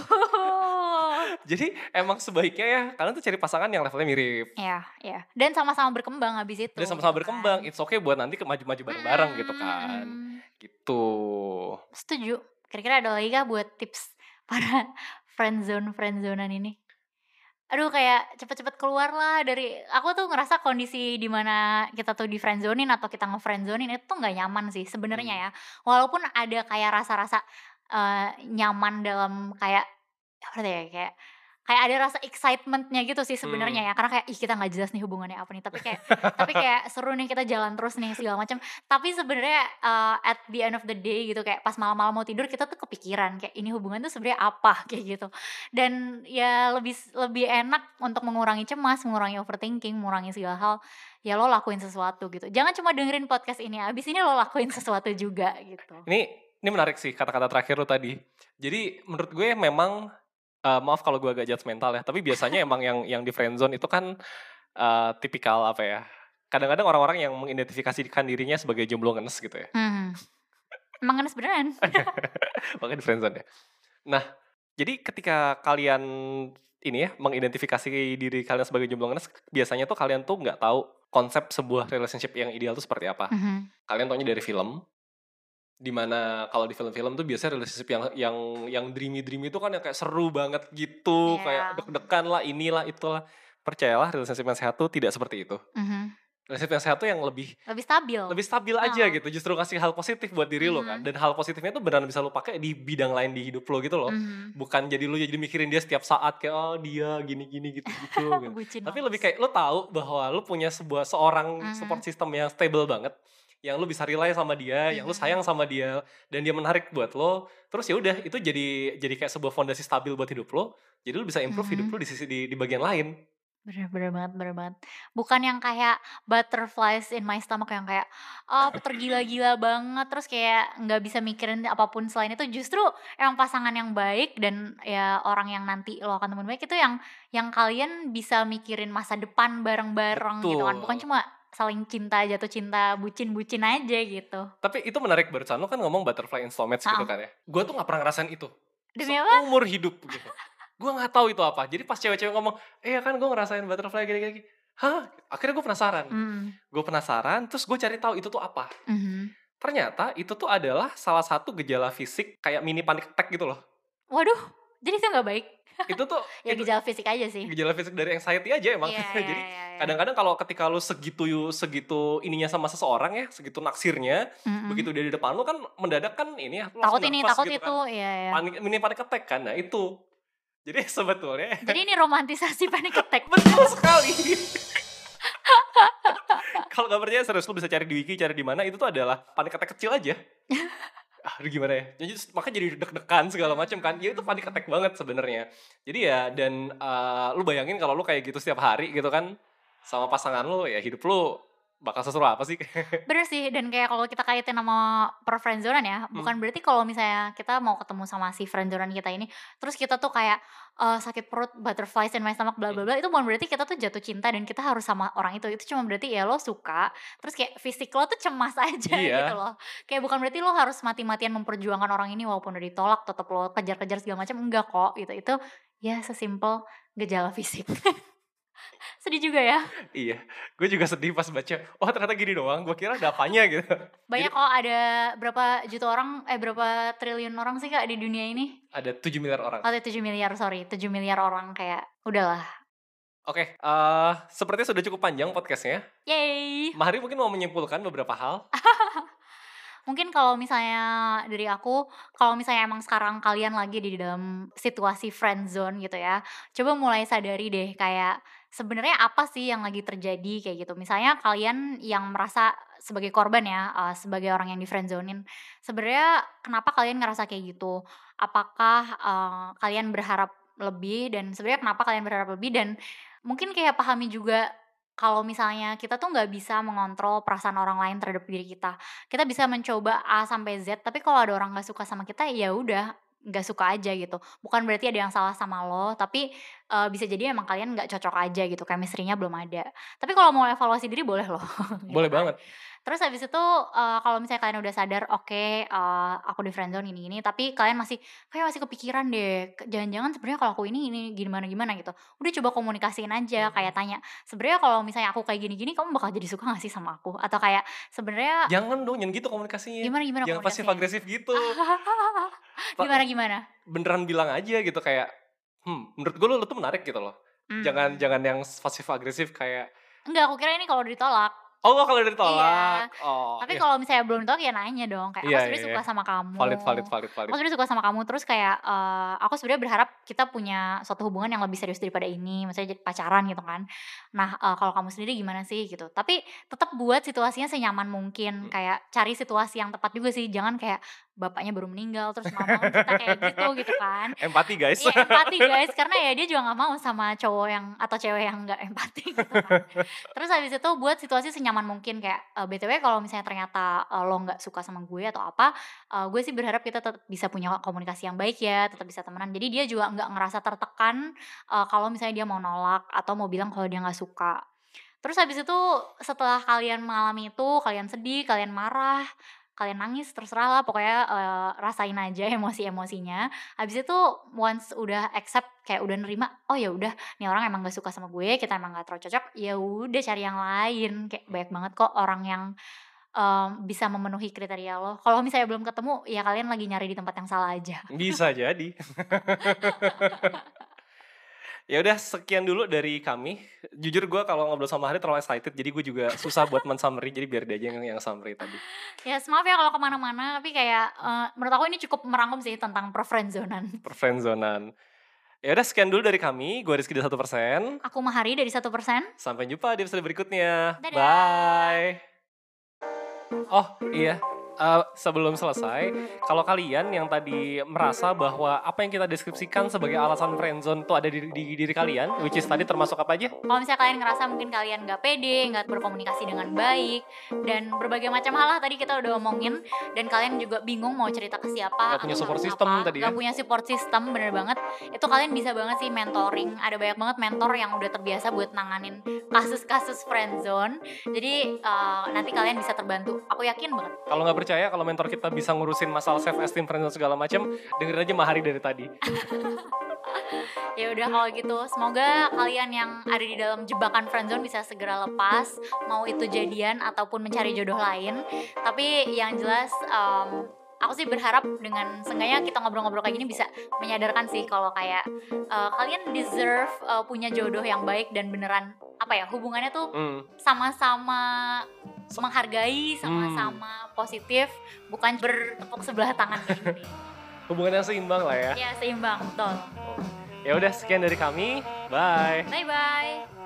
jadi emang sebaiknya ya kalian tuh cari pasangan yang levelnya mirip ya, ya. Dan sama-sama berkembang habis itu. dan sama-sama gitu berkembang kan. it's okay buat nanti ke maju-maju bareng-bareng gitu kan Mm, gitu Setuju. Kira-kira ada lagi kah buat tips para friendzone friendzonean ini? Aduh kayak cepet-cepet keluar lah dari aku tuh ngerasa kondisi di mana kita tuh di friendzonein atau kita nge-friendzonein itu tuh nggak nyaman sih sebenarnya Hmm. ya. Walaupun ada kayak rasa-rasa eh, nyaman dalam kayak apa ya kayak kayak ada rasa excitementnya gitu sih sebenarnya ya. Karena kayak ih kita nggak jelas nih hubungannya apa nih. Tapi kayak tapi kayak seru nih kita jalan terus nih segala macam. Tapi sebenarnya uh, at the end of the day gitu kayak pas malam-malam mau tidur kita tuh kepikiran kayak ini hubungan tuh sebenarnya apa? Kayak gitu. Dan ya lebih lebih enak untuk mengurangi cemas mengurangi overthinking mengurangi segala hal ya lo lakuin sesuatu gitu. Jangan cuma dengerin podcast ini abis ini lo lakuin sesuatu juga gitu. Ini ini menarik sih kata-kata terakhir lo tadi. Jadi menurut gue memang eh, maaf kalau gue agak judgmental ya tapi biasanya emang yang yang di friendzone itu kan eh, tipikal apa ya kadang-kadang orang-orang yang mengidentifikasikan dirinya sebagai jomblo ngenes gitu ya hmm. emang ngenes beneran makanya di friendzone ya nah jadi ketika kalian ini ya mengidentifikasi diri kalian sebagai jomblo ngenes biasanya tuh kalian tuh nggak tahu konsep sebuah relationship yang ideal tuh seperti apa Mhm. kalian taunya dari film di mana kalau di film-film tuh biasanya relationship yang yang yang dreamy dreamy itu kan yang kayak seru banget gitu Iya. kayak deg-degan lah inilah itulah percayalah relationship yang sehat tuh tidak seperti itu Mhm. relationship yang sehat tuh yang lebih lebih stabil lebih stabil aja Oh. gitu justru kasih hal positif buat diri lo kan Mhm. dan hal positifnya tuh beneran bisa lo pakai di bidang lain di hidup lo gitu loh Mhm. bukan jadi lo jadi mikirin dia setiap saat kayak oh dia gini gini gitu gitu, gitu. Tapi lebih kayak lo tahu bahwa lo punya sebuah seorang Mhm. support system yang stable banget yang lo bisa rely sama dia yang lo Mhm. sayang sama dia dan dia menarik buat lo terus ya udah itu jadi jadi kayak sebuah fondasi stabil buat hidup lo jadi lo bisa improve hidup Mhm. lo di sisi di, di bagian lain Bener bener banget bener banget. Bukan yang kayak butterflies in my stomach yang kayak oh tergila-gila banget terus kayak nggak bisa mikirin apa pun selain itu justru yang pasangan yang baik dan ya orang yang nanti lo akan temuin baik itu yang yang kalian bisa mikirin masa depan bareng-bareng gitu kan. Bukan cuma saling cinta jatuh cinta bucin-bucin aja gitu. tapi itu menarik barusan lo kan ngomong butterfly soulmates gitu Ah. kan ya gue tuh nggak pernah ngerasain itu Demi apa? seumur hidup gitu gue nggak tahu itu apa jadi pas cewek-cewek ngomong eh ya kan gue ngerasain butterfly gini-gini hah akhirnya gue penasaran Hmm. gue penasaran terus gue cari tahu itu tuh apa Mhm. ternyata itu tuh adalah salah satu gejala fisik kayak mini panic attack gitu loh Waduh, jadi itu nggak baik. Itu tuh Ya itu gejala fisik aja sih. gejala fisik dari anxiety aja emang Iya, iya, jadi iya, iya. kadang-kadang kalau ketika lu segitu segitu ininya sama seseorang ya segitu naksirnya Mhm. begitu dia di depan lu kan mendadak kan ini ya takut ini takut gitu itu kan. ya ya Panik, mini panic attack kan nah itu jadi sebetulnya jadi ini romantisasi panic attack betul sekali kalau nggak percaya serius lu bisa cari di wiki cari di mana itu tuh adalah panic attack kecil aja aduh gimana ya? Jadi makanya jadi deg-degan segala macam kan. Ya itu panic attack banget sebenarnya. Jadi ya dan eh, lu bayangin kalau lu kayak gitu setiap hari gitu kan sama pasangan lu ya hidup lu bakal seseru apa sih? Bener sih dan kayak kalau kita kaitin sama per friendzonean ya Hmm. bukan berarti kalau misalnya kita mau ketemu sama si friendzonean kita ini terus kita tuh kayak eh, sakit perut butterflies in my stomach bla bla bla itu bukan berarti kita tuh jatuh cinta dan kita harus sama orang itu. Itu cuma berarti ya lo suka terus kayak fisik lo tuh cemas aja Iya. gitu loh. Kayak bukan berarti lo harus mati-matian memperjuangkan orang ini walaupun udah ditolak tetap lo kejar-kejar segala macam enggak kok gitu. Itu ya sesimpel gejala fisik sedih juga ya? Iya gue juga sedih pas baca oh ternyata gini doang gue kira ada apanya gitu. Banyak kok ada berapa juta orang eh berapa triliun orang sih kak di dunia ini? Ada 7 miliar orang. Atau 7 miliar sorry 7 miliar orang kayak udahlah. Oke, eh sepertinya sudah cukup panjang podcastnya. yay Mahari mungkin mau menyimpulkan beberapa hal. mungkin kalau misalnya dari aku kalau misalnya emang sekarang kalian lagi di dalam situasi friend zone gitu ya coba mulai sadari deh kayak sebenarnya apa sih yang lagi terjadi kayak gitu. Misalnya kalian yang merasa sebagai korban ya uh, sebagai orang yang di friend zonein sebenarnya kenapa kalian ngerasa kayak gitu? Apakah uh, kalian berharap lebih dan sebenarnya kenapa kalian berharap lebih? Dan mungkin kayak pahami juga kalau misalnya kita tuh nggak bisa mengontrol perasaan orang lain terhadap diri kita. Kita bisa mencoba A sampai Z, tapi kalau ada orang nggak suka sama kita, ya udah nggak suka aja gitu. Bukan berarti ada yang salah sama lo, tapi uh, bisa jadi emang kalian nggak cocok aja gitu, chemistry-nya belum ada. Tapi kalau mau evaluasi diri boleh loh. gitu Boleh kan. banget. Terus habis itu uh, kalau misalnya kalian udah sadar, oke uh, aku di friendzone ini ini, tapi kalian masih kayak masih kepikiran deh, jangan-jangan sebenarnya kalau aku ini ini gimana gimana gitu. Udah coba komunikasiin aja, kayak tanya, sebenarnya kalau misalnya aku kayak gini-gini, kamu bakal jadi suka gak sih sama aku? Atau kayak sebenarnya Jangan dong, jangan gitu komunikasinya. gimana gimana Jangan pasif agresif gitu. Gimana gimana? Beneran bilang aja gitu kayak, hmm, menurut gue lo, lo tuh menarik gitu loh. Jangan Hmm. jangan yang pasif agresif kayak, Enggak, aku kira ini kalau ditolak. Oh kalau udah Iya. ditolak. Oh, Tapi iya. kalau misalnya belum ditolak ya nanya dong, kayak aku Iya, sebenarnya iya, suka iya. sama kamu. valid valid valid valid. Aku sebenarnya suka sama kamu terus kayak eh, aku sebenarnya berharap kita punya suatu hubungan yang lebih serius daripada ini, misalnya jadi pacaran gitu kan. Nah, eh, kalau kamu sendiri gimana sih gitu. Tapi tetap buat situasinya senyaman mungkin, Hmm. kayak cari situasi yang tepat juga sih. Jangan kayak bapaknya baru meninggal terus mama kita kayak gitu gitu kan. Empati guys. Iya empati guys karena ya dia juga nggak mau sama cowok yang atau cewek yang nggak empati gitu kan. Terus habis itu buat situasi senyaman mungkin kayak eh, btw kalau misalnya ternyata eh, lo nggak suka sama gue atau apa, eh, gue sih berharap kita tetap bisa punya komunikasi yang baik ya, tetap bisa temenan. Jadi dia juga nggak ngerasa tertekan eh, kalau misalnya dia mau nolak atau mau bilang kalau dia nggak suka. Terus habis itu setelah kalian mengalami itu, kalian sedih, kalian marah, kalian nangis terserah lah pokoknya eh, rasain aja emosi-emosinya. Habis itu once udah accept kayak udah nerima, oh ya udah nih orang emang gak suka sama gue, kita emang gak terlalu cocok, ya udah cari yang lain. Kayak banyak banget kok orang yang em, bisa memenuhi kriteria lo. Kalau misalnya belum ketemu, ya kalian lagi nyari di tempat yang salah aja. Bisa jadi. ya udah sekian dulu dari kami. Jujur gue kalau ngobrol sama Hari terlalu excited, jadi gue juga susah buat men-summary, jadi biar dia aja yang, yang summary tadi. Ya maaf ya kalau ke mana-mana, tapi kayak eh, menurut aku ini cukup merangkum sih tentang perfriendzonan. Perfriendzonan. Ya udah sekian dulu dari kami. Gue Rizky di satu persen. Aku Mahari dari satu persen. Sampai jumpa di episode berikutnya. Dadah. Bye. Oh iya, Eh, sebelum selesai, kalau kalian yang tadi merasa bahwa apa yang kita deskripsikan sebagai alasan friendzone itu ada di, di diri kalian, which is tadi termasuk apa aja? Kalau misalnya kalian ngerasa mungkin kalian nggak pede, nggak berkomunikasi dengan baik, dan berbagai macam hal lah tadi kita udah omongin, dan kalian juga bingung mau cerita ke siapa, Nggak punya support system apa, tadi ya? nggak punya support system, bener banget. Itu kalian bisa banget sih mentoring. Ada banyak banget mentor yang udah terbiasa buat nanganin kasus-kasus friendzone. Jadi eh, nanti kalian bisa terbantu. Aku yakin banget. Kalau nggak percaya, kalau mentor kita bisa ngurusin masalah self esteem, friendzone segala macam, dengerin aja Mahari dari tadi. Ya udah kalau gitu, semoga kalian yang ada di dalam jebakan friendzone bisa segera lepas, mau itu jadian ataupun mencari jodoh lain. Tapi yang jelas em, aku sih berharap dengan seenggaknya kita ngobrol-ngobrol kayak gini bisa menyadarkan sih kalau kayak eh, kalian deserve eh, punya jodoh yang baik dan beneran apa ya hubungannya tuh Hmm. sama-sama menghargai, sama-sama positif, bukan bertepuk sebelah tangan kayak gini. Hubungan yang seimbang lah ya. Ya seimbang, betul. Ya udah sekian dari kami. Bye. Bye bye.